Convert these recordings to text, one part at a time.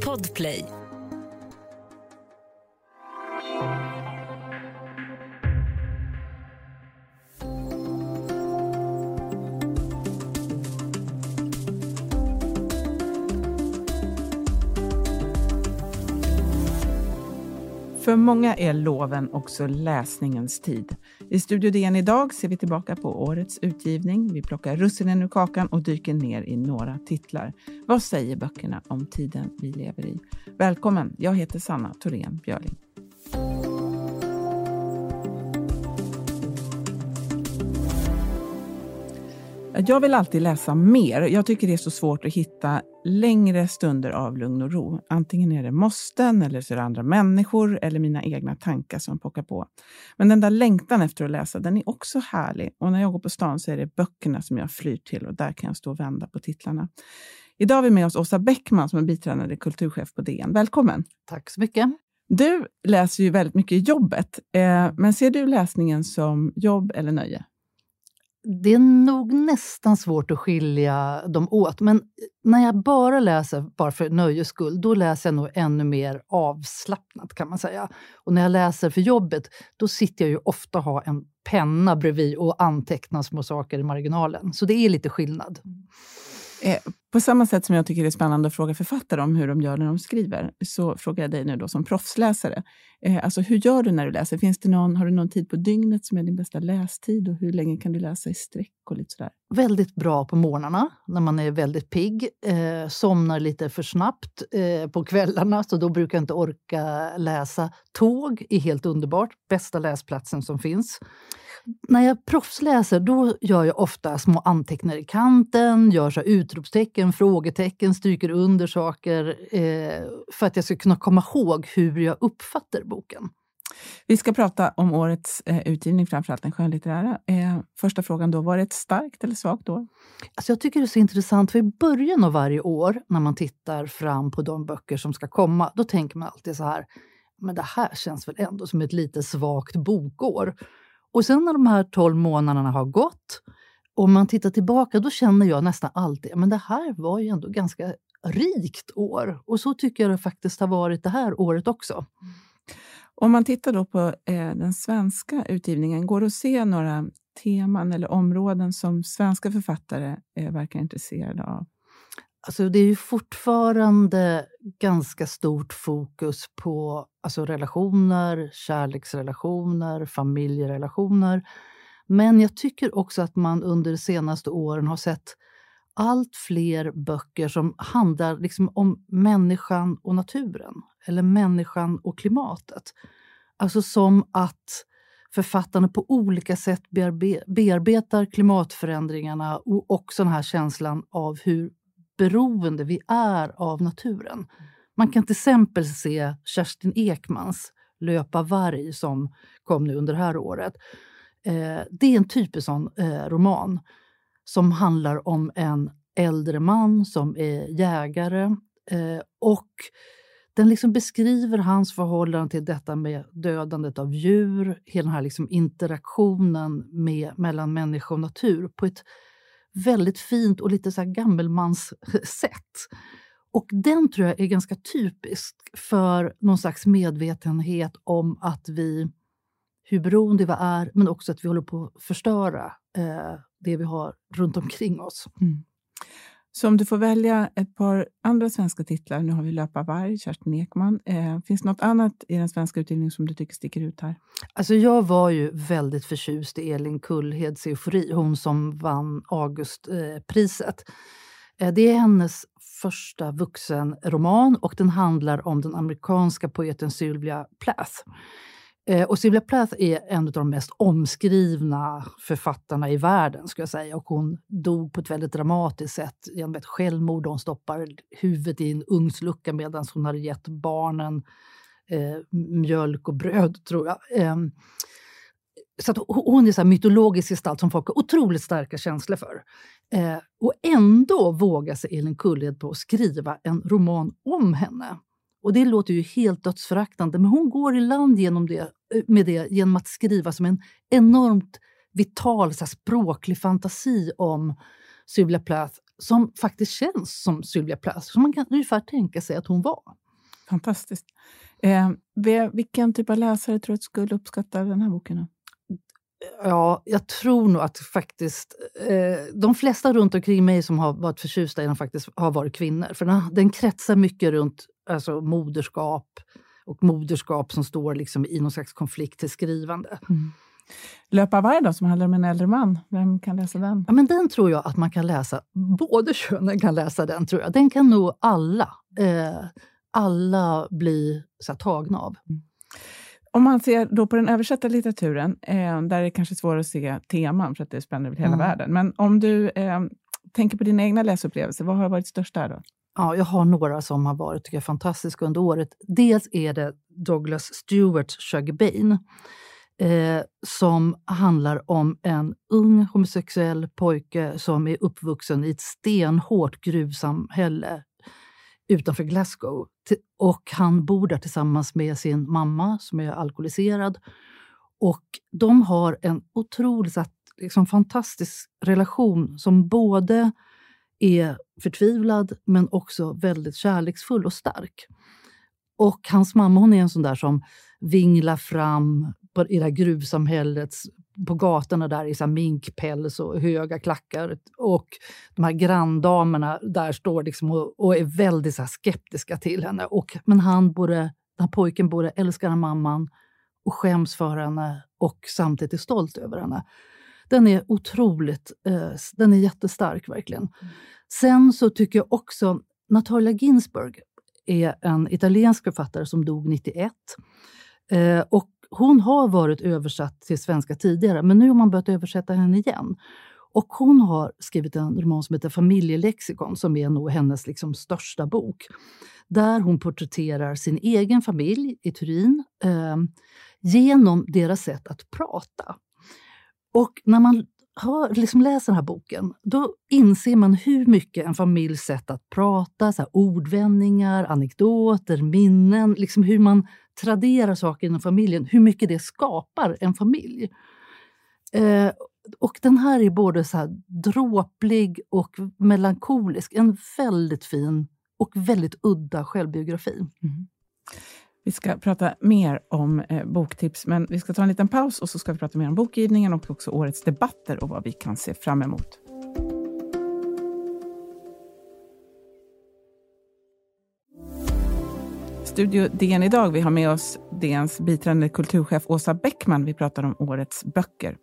Podplay. För många är loven också läsningens tid. I Studio DN idag ser vi tillbaka på årets utgivning. Vi plockar russinen ur kakan och dyker ner i några titlar. Vad säger böckerna om tiden vi lever i? Välkommen! Jag heter Sanna Thorén Björling. Jag vill alltid läsa mer. Jag tycker det är så svårt att hitta längre stunder av lugn och ro. Antingen är det måsten, eller så är det andra människor eller mina egna tankar som pockar på. Men den där längtan efter att läsa, den är också härlig. Och när jag går på stan så är det böckerna som jag flyr till och där kan jag stå och vända på titlarna. Idag har vi med oss Åsa Bäckman som är biträdande kulturchef på DN. Välkommen! Tack så mycket. Du läser ju väldigt mycket i jobbet, eh, men ser du läsningen som jobb eller nöje? Det är nog nästan svårt att skilja dem åt. Men när jag bara läser bara för nöjes skull, då läser jag nog ännu mer avslappnat kan man säga. Och när jag läser för jobbet, då sitter jag ju ofta och har en penna bredvid och antecknar små saker i marginalen. Så det är lite skillnad. Mm. Eh, på samma sätt som jag tycker det är spännande att fråga författare om hur de gör när de skriver, så frågar jag dig nu då som proffsläsare. Eh, alltså, hur gör du när du läser? Finns det någon, har du någon tid på dygnet som är din bästa lästid? Och hur länge kan du läsa i sträck? Och lite sådär? Väldigt bra på morgnarna, när man är väldigt pigg. Eh, somnar lite för snabbt eh, på kvällarna, så då brukar jag inte orka läsa. Tåg är helt underbart, bästa läsplatsen som finns. När jag proffsläser då gör jag ofta små anteckningar i kanten, gör så utropstecken, frågetecken, stryker under saker eh, för att jag ska kunna komma ihåg hur jag uppfattar boken. Vi ska prata om årets eh, utgivning, framförallt den skönlitterära. Eh, första frågan då, var det ett starkt eller svagt år? Alltså jag tycker det är så intressant, för i början av varje år när man tittar fram på de böcker som ska komma, då tänker man alltid så här, men det här känns väl ändå som ett lite svagt bokår. Och sen när de här 12 månaderna har gått och man tittar tillbaka, då känner jag nästan alltid men det här var ju ändå ganska rikt år. Och så tycker jag det faktiskt har varit det här året också. Om man tittar då på eh, den svenska utgivningen, går det att se några teman eller områden som svenska författare eh, verkar intresserade av? Alltså det är ju fortfarande ganska stort fokus på alltså relationer, kärleksrelationer, familjerelationer. Men jag tycker också att man under de senaste åren har sett allt fler böcker som handlar liksom om människan och naturen, eller människan och klimatet. Alltså som att författarna på olika sätt bearbetar klimatförändringarna och också den här känslan av hur beroende vi är av naturen. Man kan till exempel se Kerstin Ekmans Löpa varg som kom nu under det här året. Eh, det är en typisk sån eh, roman som handlar om en äldre man som är jägare eh, och den liksom beskriver hans förhållande till detta med dödandet av djur, hela den här liksom interaktionen med, mellan människa och natur på ett väldigt fint och lite så här gammelmans sätt. Och den tror jag är ganska typisk för någon slags medvetenhet om att vi, hur beroende vi är, men också att vi håller på att förstöra eh, det vi har runt omkring oss. Mm. Så om du får välja ett par andra svenska titlar, nu har vi Löpa varg, Kerstin Ekman. Eh, finns det något annat i den svenska utgivningen som du tycker sticker ut här? Alltså jag var ju väldigt förtjust i Elin Kullheds Eufori, hon som vann Augustpriset. Eh, det är hennes första vuxenroman och den handlar om den amerikanska poeten Sylvia Plath. Eh, och Sylvia Plath är en av de mest omskrivna författarna i världen. Ska jag säga. Och hon dog på ett väldigt dramatiskt sätt genom ett självmord. Hon stoppar huvudet i en ugnslucka medan hon hade gett barnen eh, mjölk och bröd, tror jag. Eh, så hon är en mytologisk gestalt som folk har otroligt starka känslor för. Eh, och ändå vågar sig Elin Kullhed på att skriva en roman om henne. Och det låter ju helt dödsföraktande, men hon går i land genom det, med det genom att skriva som en enormt vital så här, språklig fantasi om Sylvia Plath som faktiskt känns som Sylvia Plath, som man kan ungefär tänka sig att hon var. Fantastiskt. Eh, vilken typ av läsare tror du skulle uppskatta den här boken? Ja, jag tror nog att faktiskt eh, de flesta runt omkring mig som har varit förtjusta i den faktiskt har varit kvinnor. För den, den kretsar mycket runt alltså, moderskap och moderskap som står liksom i någon slags konflikt till skrivande. Mm. Löpa varg då, som handlar om en äldre man. Vem kan läsa den? Ja, men den tror jag att man kan läsa. Både könen kan läsa den, tror jag. Den kan nog alla, eh, alla bli så här, tagna av. Mm. Om man ser då på den översatta litteraturen, eh, där är det kanske svårare att se teman för att det spänner över hela mm. världen. Men om du eh, tänker på dina egna läsupplevelser, vad har varit störst där då? Ja, jag har några som har varit tycker jag, fantastiska under året. Dels är det Douglas Stewarts Sugar Bane eh, som handlar om en ung homosexuell pojke som är uppvuxen i ett stenhårt gruvsamhälle utanför Glasgow. Och han bor där tillsammans med sin mamma som är alkoholiserad. Och de har en otroligt liksom, fantastisk relation som både är förtvivlad men också väldigt kärleksfull och stark. Och hans mamma hon är en sån där som vinglar fram på, i det här gruvsamhället på gatorna där i så minkpäls och höga klackar. Och de här granndamerna där står liksom och, och är väldigt så skeptiska till henne. Och, men han både, den här pojken både älskar mamman och skäms för henne och samtidigt är stolt över henne. Den är otroligt, eh, den är jättestark verkligen. Mm. Sen så tycker jag också Natalia Ginsburg är en italiensk författare som dog 91. Eh, och hon har varit översatt till svenska tidigare, men nu har man börjat översätta henne igen. Och hon har skrivit en roman som heter Familjelexikon som är nog hennes liksom största bok. Där hon porträtterar sin egen familj i Turin eh, genom deras sätt att prata. Och när man har, liksom läser den här boken, då inser man hur mycket en familjs sätt att prata, så här, ordvändningar, anekdoter, minnen, liksom hur man traderar saker inom familjen, hur mycket det skapar en familj. Eh, och den här är både så här dråplig och melankolisk. En väldigt fin och väldigt udda självbiografi. Mm. Vi ska prata mer om eh, boktips, men vi ska ta en liten paus och så ska vi prata mer om bokgivningen och också årets debatter och vad vi kan se fram emot. Studio DN idag. Vi har med oss DNs biträdande kulturchef Åsa Bäckman. Vi pratar om årets böcker.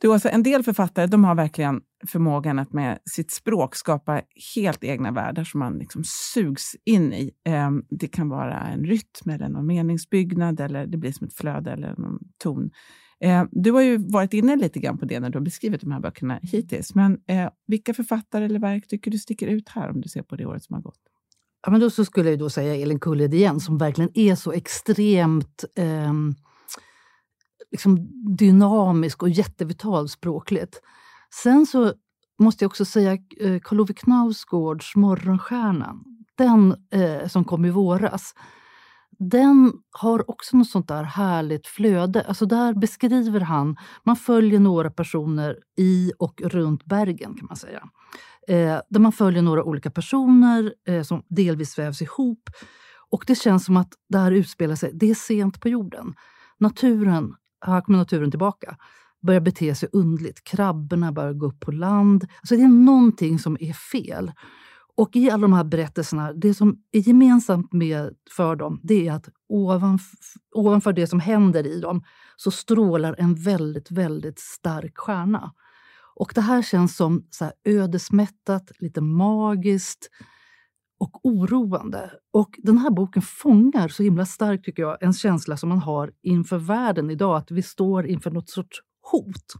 Du, alltså, en del författare de har verkligen förmågan att med sitt språk skapa helt egna världar som man liksom sugs in i. Ehm, det kan vara en rytm eller någon meningsbyggnad eller det blir som ett flöde eller någon ton. Ehm, du har ju varit inne lite grann på det när du har beskrivit de här böckerna hittills. Men eh, vilka författare eller verk tycker du sticker ut här om du ser på det året som har gått? Ja, men då så skulle jag då säga Elin Kulled igen, som verkligen är så extremt eh, liksom dynamisk och jättevital språkligt. Sen så måste jag också säga eh, Karl Ove Knausgårds Morgonstjärnan, den eh, som kom i våras. Den har också något sånt där härligt flöde. Alltså där beskriver han, man följer några personer i och runt Bergen kan man säga. Eh, där man följer några olika personer eh, som delvis vävs ihop. Och det känns som att det här utspelar sig, det är sent på jorden. Naturen, här kommer naturen tillbaka, börjar bete sig undligt. Krabborna börjar gå upp på land. Alltså det är någonting som är fel. Och i alla de här berättelserna, det som är gemensamt med för dem, det är att ovanf ovanför det som händer i dem så strålar en väldigt, väldigt stark stjärna. Och det här känns som så här ödesmättat, lite magiskt och oroande. Och den här boken fångar så himla starkt, tycker jag, en känsla som man har inför världen idag, att vi står inför något sorts hot.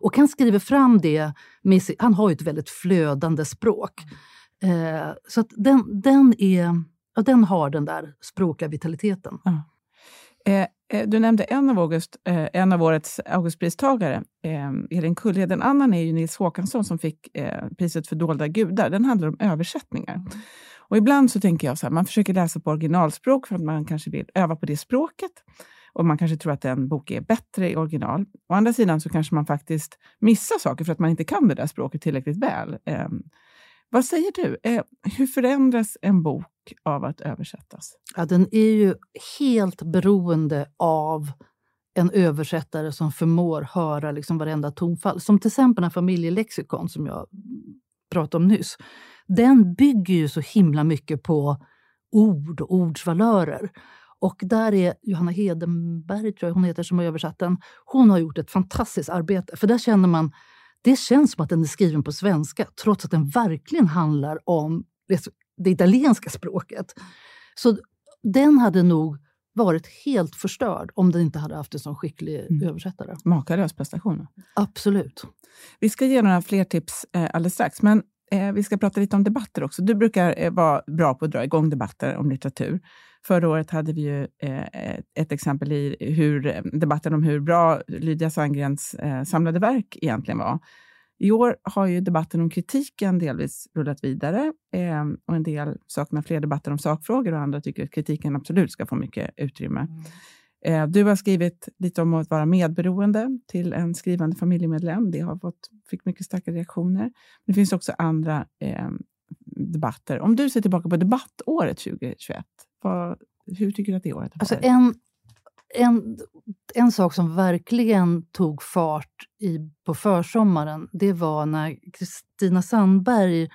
Och han skriver fram det med han har ju ett väldigt flödande språk. Eh, så att den, den, är, ja, den har den där språkliga vitaliteten. Eh, eh, du nämnde en av, August, eh, en av årets Augustpristagare, eh, Elin Kullhed. En annan är ju Nils Håkansson som fick eh, priset för dolda gudar. Den handlar om översättningar. Och ibland så tänker jag så här, man försöker läsa på originalspråk för att man kanske vill öva på det språket. och man kanske tror att en bok är bättre i original. Å andra sidan så kanske man faktiskt missar saker för att man inte kan det där språket tillräckligt väl. Ehm, vad säger du? Eh, hur förändras en bok av att översättas? Ja, den är ju helt beroende av en översättare som förmår höra liksom varenda tonfall. Som till exempel en familjelexikon som jag pratade om nyss. Den bygger ju så himla mycket på ord och ordsvalörer. Och där är Johanna Hedenberg, tror jag hon heter, som har översatt den. Hon har gjort ett fantastiskt arbete. För där känner man, det känns som att den är skriven på svenska trots att den verkligen handlar om det italienska språket. Så den hade nog varit helt förstörd om den inte hade haft en sån skicklig mm. översättare. Makalös prestation. Absolut. Vi ska ge några fler tips eh, alldeles strax, men eh, vi ska prata lite om debatter också. Du brukar eh, vara bra på att dra igång debatter om litteratur. Förra året hade vi ju eh, ett exempel i hur, debatten om hur bra Lydia Sandgrens eh, samlade verk egentligen var. I år har ju debatten om kritiken delvis rullat vidare eh, och en del saknar fler debatter om sakfrågor och andra tycker att kritiken absolut ska få mycket utrymme. Mm. Eh, du har skrivit lite om att vara medberoende till en skrivande familjemedlem. Det har fått, fick mycket starka reaktioner. Det finns också andra eh, debatter. Om du ser tillbaka på debattåret 2021, vad, hur tycker du att det året har alltså en, en, en sak som verkligen tog fart i, på försommaren, det var när Kristina Sandberg,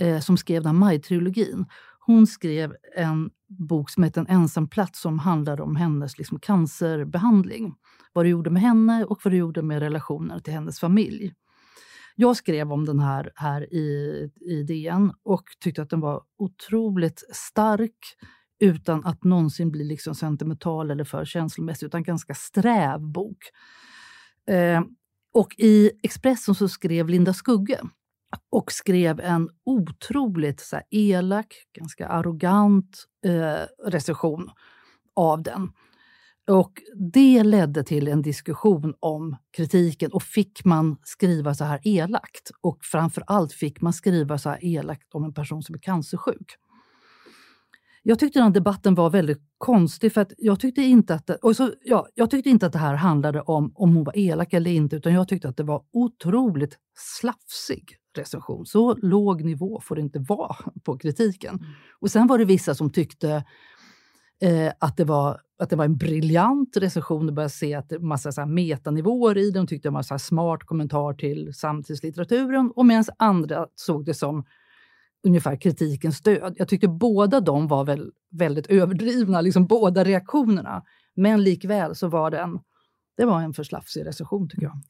eh, som skrev den Maj-trilogin, hon skrev en bok som heter En ensam plats som handlade om hennes liksom, cancerbehandling. Vad det gjorde med henne och vad det gjorde med relationer till hennes familj. Jag skrev om den här, här i, i DN och tyckte att den var otroligt stark utan att någonsin bli liksom sentimental eller för känslomässig, utan ganska sträv bok. Eh, och i Expressen så skrev Linda Skugge och skrev en otroligt så här, elak, ganska arrogant eh, recension av den. Och Det ledde till en diskussion om kritiken och fick man skriva så här elakt? Och framför allt fick man skriva så här elakt om en person som är cancersjuk? Jag tyckte den debatten var väldigt konstig för att jag tyckte inte att det, och så, ja, jag tyckte inte att det här handlade om om hon var elak eller inte utan jag tyckte att det var otroligt slafsig recension. Så låg nivå får det inte vara på kritiken. Mm. Och sen var det vissa som tyckte eh, att, det var, att det var en briljant recension. De började se att det var massa så här metanivåer i den. De tyckte det var en smart kommentar till samtidslitteraturen. Och medan andra såg det som ungefär kritikens död. Jag tyckte båda de var väl väldigt överdrivna, liksom båda reaktionerna. Men likväl så var den det var en för slafsig recension tycker jag.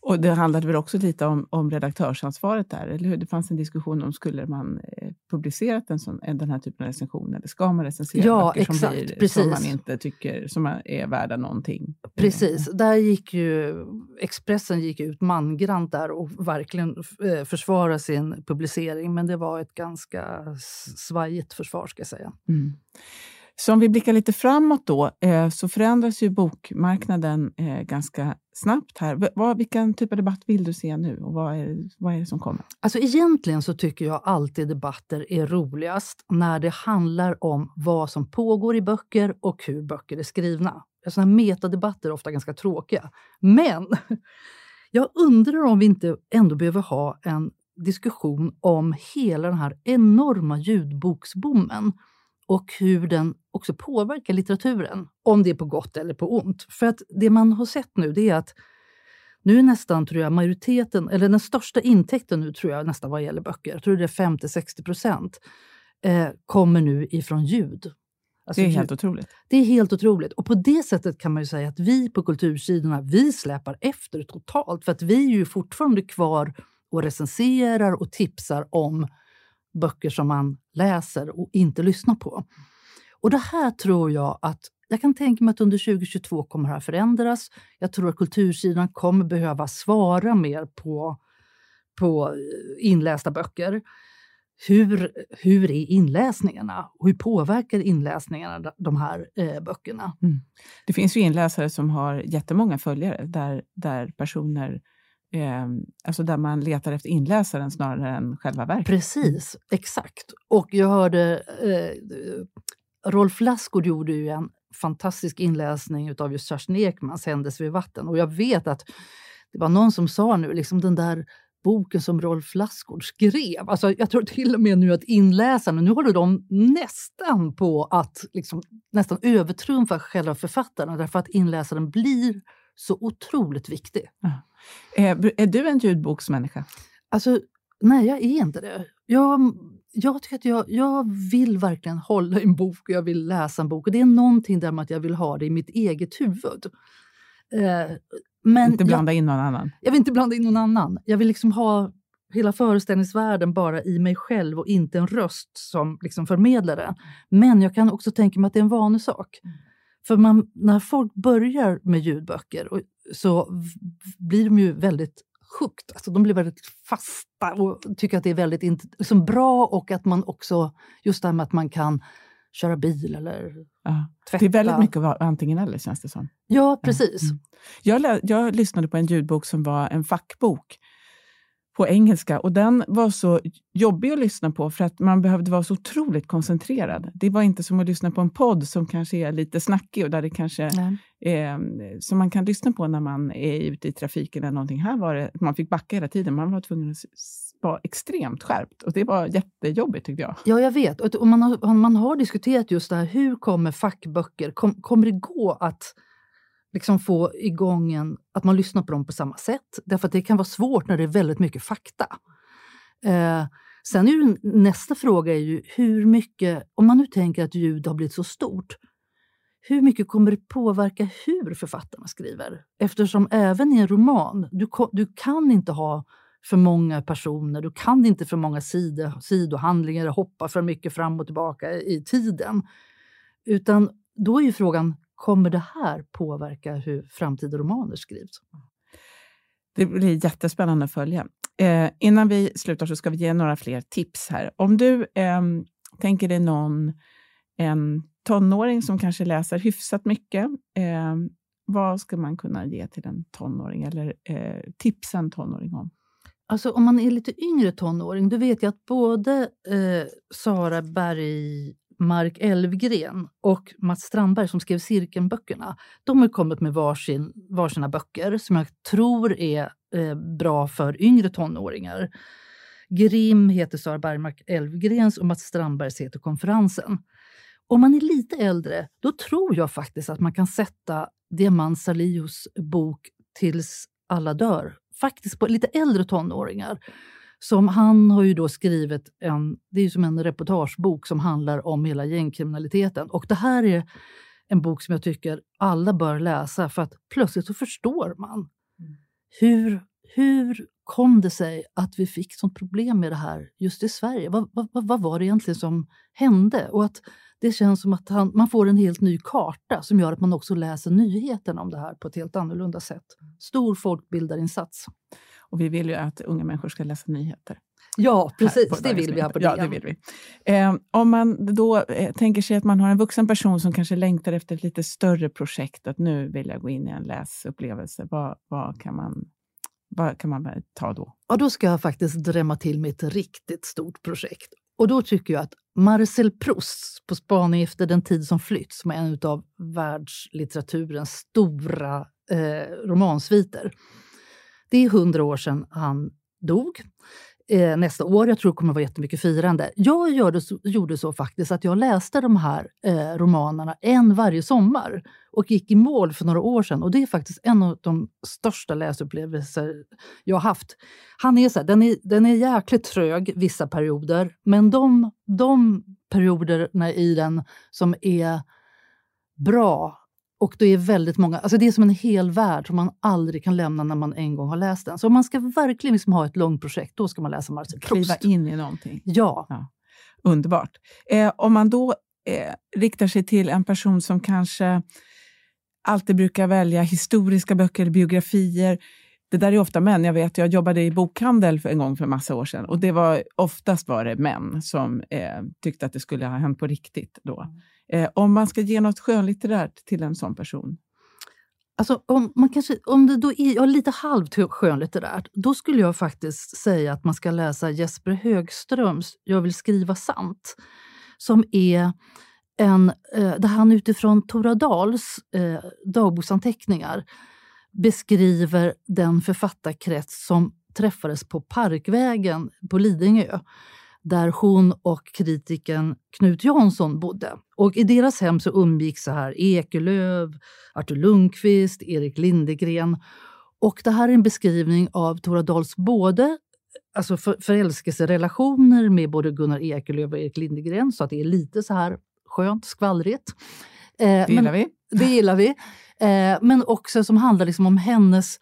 Och det handlade väl också lite om, om redaktörsansvaret där, eller hur? Det fanns en diskussion om skulle man eh, publicerat en sån, den här typen av recension eller ska man recensera ja, böcker exakt, som, blir, precis. som man inte tycker som är värda någonting? Precis, där gick ju Expressen gick ut mangrant där och verkligen eh, försvarade sin publicering, men det var ett ganska svajigt försvar ska jag säga. Mm. Så om vi blickar lite framåt då, eh, så förändras ju bokmarknaden eh, ganska snabbt här. Vad, vilken typ av debatt vill du se nu och vad är, vad är det som kommer? Alltså egentligen så tycker jag alltid debatter är roligast när det handlar om vad som pågår i böcker och hur böcker är skrivna. Alltså, Sådana metadebatter är ofta ganska tråkiga. Men jag undrar om vi inte ändå behöver ha en diskussion om hela den här enorma ljudboksboomen och hur den också påverkar litteraturen, om det är på gott eller på ont. För att det man har sett nu det är att nu är nästan, tror jag, majoriteten, eller den största intäkten nu tror jag nästan vad gäller böcker, jag tror det är 50-60 procent, eh, kommer nu ifrån ljud. Alltså, det är helt otroligt. Det är helt otroligt. Och på det sättet kan man ju säga att vi på kultursidorna, vi släpar efter totalt. För att vi är ju fortfarande kvar och recenserar och tipsar om böcker som man läser och inte lyssnar på. Och det här tror jag att jag kan tänka mig att under 2022 kommer det här förändras. Jag tror att kultursidan kommer behöva svara mer på, på eh, inlästa böcker. Hur, hur är inläsningarna? Hur påverkar inläsningarna de här eh, böckerna? Mm. Det finns ju inläsare som har jättemånga följare där, där personer eh, alltså där man letar efter inläsaren snarare än själva verket. Precis, exakt. Och jag hörde eh, Rolf Lassgård gjorde ju en fantastisk inläsning av just Kerstin Ekmans Händelser vid vatten. Och jag vet att det var någon som sa nu, liksom den där boken som Rolf Lassgård skrev. Alltså, jag tror till och med nu att inläsarna, nu håller de nästan på att liksom, nästan övertrumfa själva författaren därför att inläsaren blir så otroligt viktig. Ja. Är, är du en ljudboksmänniska? Alltså, nej, jag är inte det. Jag, jag tycker att jag, jag vill verkligen hålla en bok och jag vill läsa en bok. Och det är någonting där med att jag vill ha det i mitt eget huvud. Eh, men inte blanda jag, in någon annan? Jag vill inte blanda in någon annan. Jag vill liksom ha hela föreställningsvärlden bara i mig själv och inte en röst som liksom förmedlar. Men jag kan också tänka mig att det är en vanesak. För man, när folk börjar med ljudböcker så blir de ju väldigt hooked. Alltså de blir väldigt fasta och tycker att det är väldigt liksom bra och att man också, just det här med att man kan köra bil eller ja. tvätta. Det är väldigt mycket antingen eller känns det som. Ja, precis. Mm. Jag, jag lyssnade på en ljudbok som var en fackbok på engelska och den var så jobbig att lyssna på för att man behövde vara så otroligt koncentrerad. Det var inte som att lyssna på en podd som kanske är lite snackig och där det kanske är, som man kan lyssna på när man är ute i trafiken eller någonting. Här var det, man fick backa hela tiden, man var tvungen att vara extremt skärpt och det var jättejobbigt tyckte jag. Ja, jag vet. Och man har, man har diskuterat just det här, hur kommer fackböcker, kom, kommer det gå att liksom få igång en, att man lyssnar på dem på samma sätt. Därför att det kan vara svårt när det är väldigt mycket fakta. Eh, sen är ju nästa fråga är ju hur mycket, om man nu tänker att ljud har blivit så stort, hur mycket kommer det påverka hur författarna skriver? Eftersom även i en roman, du, du kan inte ha för många personer, du kan inte för många sidor, sidohandlingar hoppa för mycket fram och tillbaka i tiden. Utan då är ju frågan, Kommer det här påverka hur framtida romaner skrivs? Det blir jättespännande att följa. Eh, innan vi slutar så ska vi ge några fler tips här. Om du eh, tänker dig någon, en tonåring som kanske läser hyfsat mycket, eh, vad ska man kunna ge till en tonåring eller eh, tipsa en tonåring om? Alltså om man är lite yngre tonåring, då vet jag att både eh, Sara Berg Mark Elvgren och Mats Strandberg som skrev Cirkelböckerna. De har kommit med varsin, varsina böcker som jag tror är eh, bra för yngre tonåringar. Grim heter Sara Bergmark Elvgrens och Mats Strandbergs heter Konferensen. Om man är lite äldre, då tror jag faktiskt att man kan sätta Diamant Salios bok Tills alla dör, faktiskt på lite äldre tonåringar. Som han har ju då skrivit en, det är som en reportagebok som handlar om hela gängkriminaliteten. Och det här är en bok som jag tycker alla bör läsa för att plötsligt så förstår man. Mm. Hur, hur kom det sig att vi fick sånt problem med det här just i Sverige? Vad, vad, vad var det egentligen som hände? Och att det känns som att han, man får en helt ny karta som gör att man också läser nyheterna om det här på ett helt annorlunda sätt. Stor folkbildarinsats. Och vi vill ju att unga människor ska läsa nyheter. Ja, precis. Det vill vi ha på Ja, det vill vi. Eh, om man då eh, tänker sig att man har en vuxen person som kanske längtar efter ett lite större projekt, att nu vill jag gå in i en läsupplevelse, vad, vad, kan, man, vad kan man ta då? Ja, då ska jag faktiskt drämma till med ett riktigt stort projekt. Och då tycker jag att Marcel Proust, På spaning efter den tid som flytt, som är en av världslitteraturens stora eh, romansviter, det är hundra år sedan han dog. Eh, nästa år. Jag tror det kommer att vara jättemycket firande. Jag gjorde så, gjorde så faktiskt att jag läste de här eh, romanerna en varje sommar och gick i mål för några år sedan. Och Det är faktiskt en av de största läsupplevelser jag har haft. Han är så här, den, är, den är jäkligt trög vissa perioder, men de, de perioderna i den som är bra och det är väldigt många, alltså det är som en hel värld som man aldrig kan lämna när man en gång har läst den. Så om man ska verkligen liksom ha ett långt projekt, då ska man läsa Marcel Proust. Kliva in i någonting. Ja. ja. Underbart. Eh, om man då eh, riktar sig till en person som kanske alltid brukar välja historiska böcker biografier. Det där är ofta män. Jag vet, jag jobbade i bokhandel för en gång för massa år sedan och det var oftast var det män som eh, tyckte att det skulle ha hänt på riktigt då. Mm. Eh, om man ska ge något skönlitterärt till en sån person? Alltså, om, man kanske, om det då är ja, lite halvt skönlitterärt, då skulle jag faktiskt säga att man ska läsa Jesper Högströms Jag vill skriva sant, som är en, eh, där han utifrån Tora Dahls eh, dagboksanteckningar beskriver den författarkrets som träffades på Parkvägen på Lidingö där hon och kritiken Knut Jansson bodde. Och I deras hem så umgicks så här Ekelöf, Artur Lundqvist, Erik Lindegren. Och Det här är en beskrivning av Tora Dahls både alltså för, förälskelserelationer med både Gunnar Ekelöf och Erik Lindegren, så att det är lite så här skönt, skvallrigt. Eh, det gillar vi. Det gillar vi. Eh, men också som handlar liksom om hennes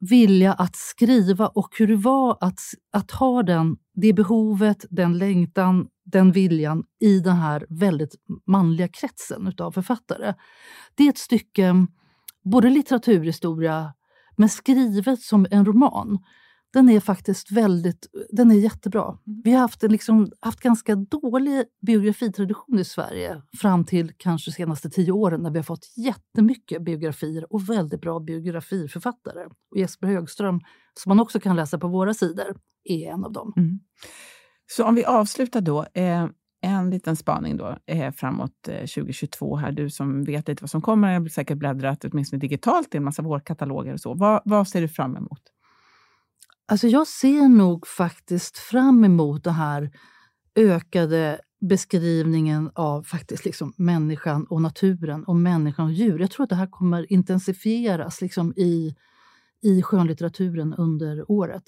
vilja att skriva och hur det var att, att ha den, det behovet, den längtan, den viljan i den här väldigt manliga kretsen av författare. Det är ett stycke, både litteraturhistoria, men skrivet som en roman den är faktiskt väldigt, den är jättebra. Mm. Vi har haft, en liksom, haft ganska dålig biografitradition i Sverige fram till kanske senaste tio åren när vi har fått jättemycket biografier och väldigt bra biografiförfattare. Och Jesper Högström, som man också kan läsa på våra sidor, är en av dem. Mm. Så om vi avslutar då. Eh, en liten spaning då, eh, framåt eh, 2022. här. Du som vet lite vad som kommer, jag har säkert bläddrat åtminstone digitalt i en massa vårkataloger och så. Vad, vad ser du fram emot? Alltså jag ser nog faktiskt fram emot den här ökade beskrivningen av faktiskt liksom människan och naturen och människan och djur. Jag tror att det här kommer intensifieras liksom i, i skönlitteraturen under året.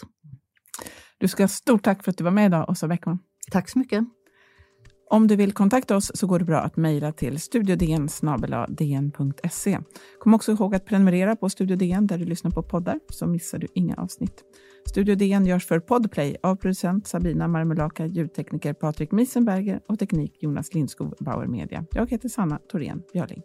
Du ska ha stort tack för att du var med idag, Åsa Bäckman. Tack så mycket. Om du vill kontakta oss så går det bra att mejla till studiodn.se. Kom också ihåg att prenumerera på Studio DN där du lyssnar på poddar så missar du inga avsnitt. Studio DN görs för Podplay av producent Sabina Marmulaka, ljudtekniker Patrik Miesenberger och teknik Jonas Lindskog, Bauer Media. Jag heter Sanna Thorén Björling.